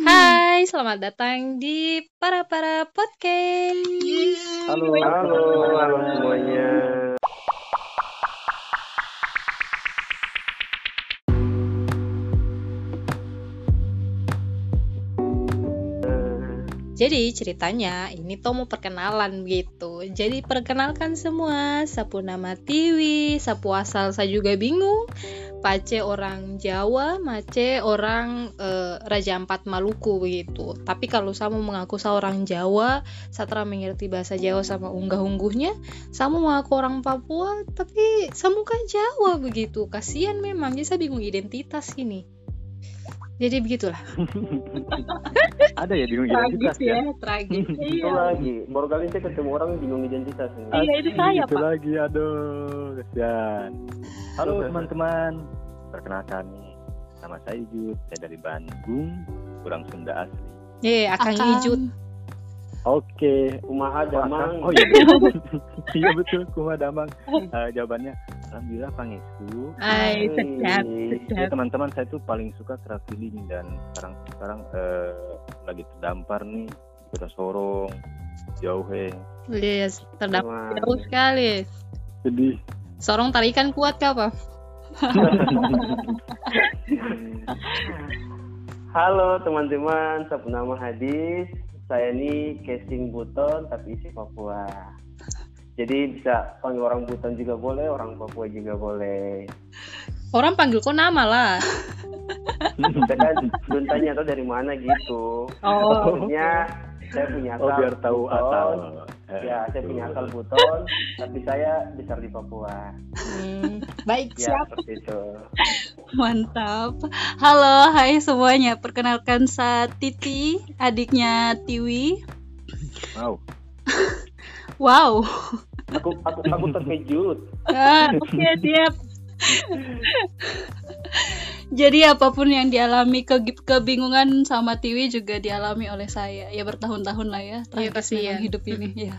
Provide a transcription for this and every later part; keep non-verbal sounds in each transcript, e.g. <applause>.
Hai, selamat datang di Para Para Podcast. Halo, halo, halo semuanya. Jadi ceritanya ini tuh mau perkenalan gitu. Jadi perkenalkan semua, sapu nama Tiwi, sapu asal saya juga bingung. Pace orang Jawa, Mace orang eh, Raja Ampat Maluku begitu. Tapi kalau saya mau mengaku saya orang Jawa, telah mengerti bahasa Jawa sama unggah-ungguhnya. Saya mau mengaku orang Papua, tapi saya muka Jawa begitu. Kasihan memang, jadi saya bingung identitas ini. Jadi begitulah. <laughs> Ada ya bingung Tragis identitas ya? ya, tragis. <laughs> Itu Iya. lagi, baru kali saya ketemu orang bingung identitas. Iya, itu saya, Itu Pak. lagi, aduh, kesian. Halo teman-teman, perkenalkan nama saya Ijut, saya dari Bandung, kurang Sunda asli. Eh, akan Akang. hijau. Oke, Kumaha Damang. Oh iya, <laughs> iya betul, Kuma Damang. Eh, jawabannya, Alhamdulillah Pangestu. Ay, Hai. sedap, Ya sedap. teman-teman, saya tuh paling suka traveling dan sekarang sekarang eh, lagi terdampar nih di kota Sorong, jauh eh. Yes, terdapat Wah. jauh sekali. Sedih. Sorong tarikan kuat kah, Pak? <laughs> Halo teman-teman, saya nama Hadis. Saya ini casing Buton tapi isi Papua. Jadi bisa panggil orang Buton juga boleh, orang Papua juga boleh. Orang panggil kok nama lah. <laughs> Kan belum tanya tuh dari mana gitu. Oh. Maksudnya saya punya asal Oh biar tahu Buton. asal. Eh, Ya, saya punya asal Buton, tapi saya besar di Papua. Hmm, baik, Ya, siap. seperti itu. Mantap. Halo, hai semuanya. Perkenalkan saya Titi, adiknya Tiwi. Wow. Wow. Aku aku aku terkejut. <laughs> Ah, Oke, siap. Jadi apa pun yang dialami ke kebingungan sama Tiwi juga dialami oleh saya. Ya bertahun-tahun lah ya. Iya, Tragis kasihan. memang hidup ini. Ya.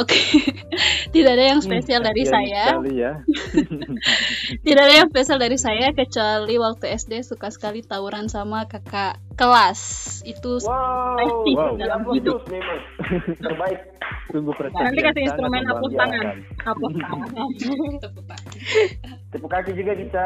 Oke. <laughs> Tidak ada yang spesial dari Kasihan saya. ya. <laughs> Tidak ada yang spesial dari saya kecuali waktu SD suka sekali tawuran sama kakak kelas. Itu Wow, Wow. ya Gitu. Sus, memang terbaik. Sungguh prestasi Nanti kasih instrumen hapus tangan. Tepuk tangan. <laughs> Tepuk kaki juga bisa.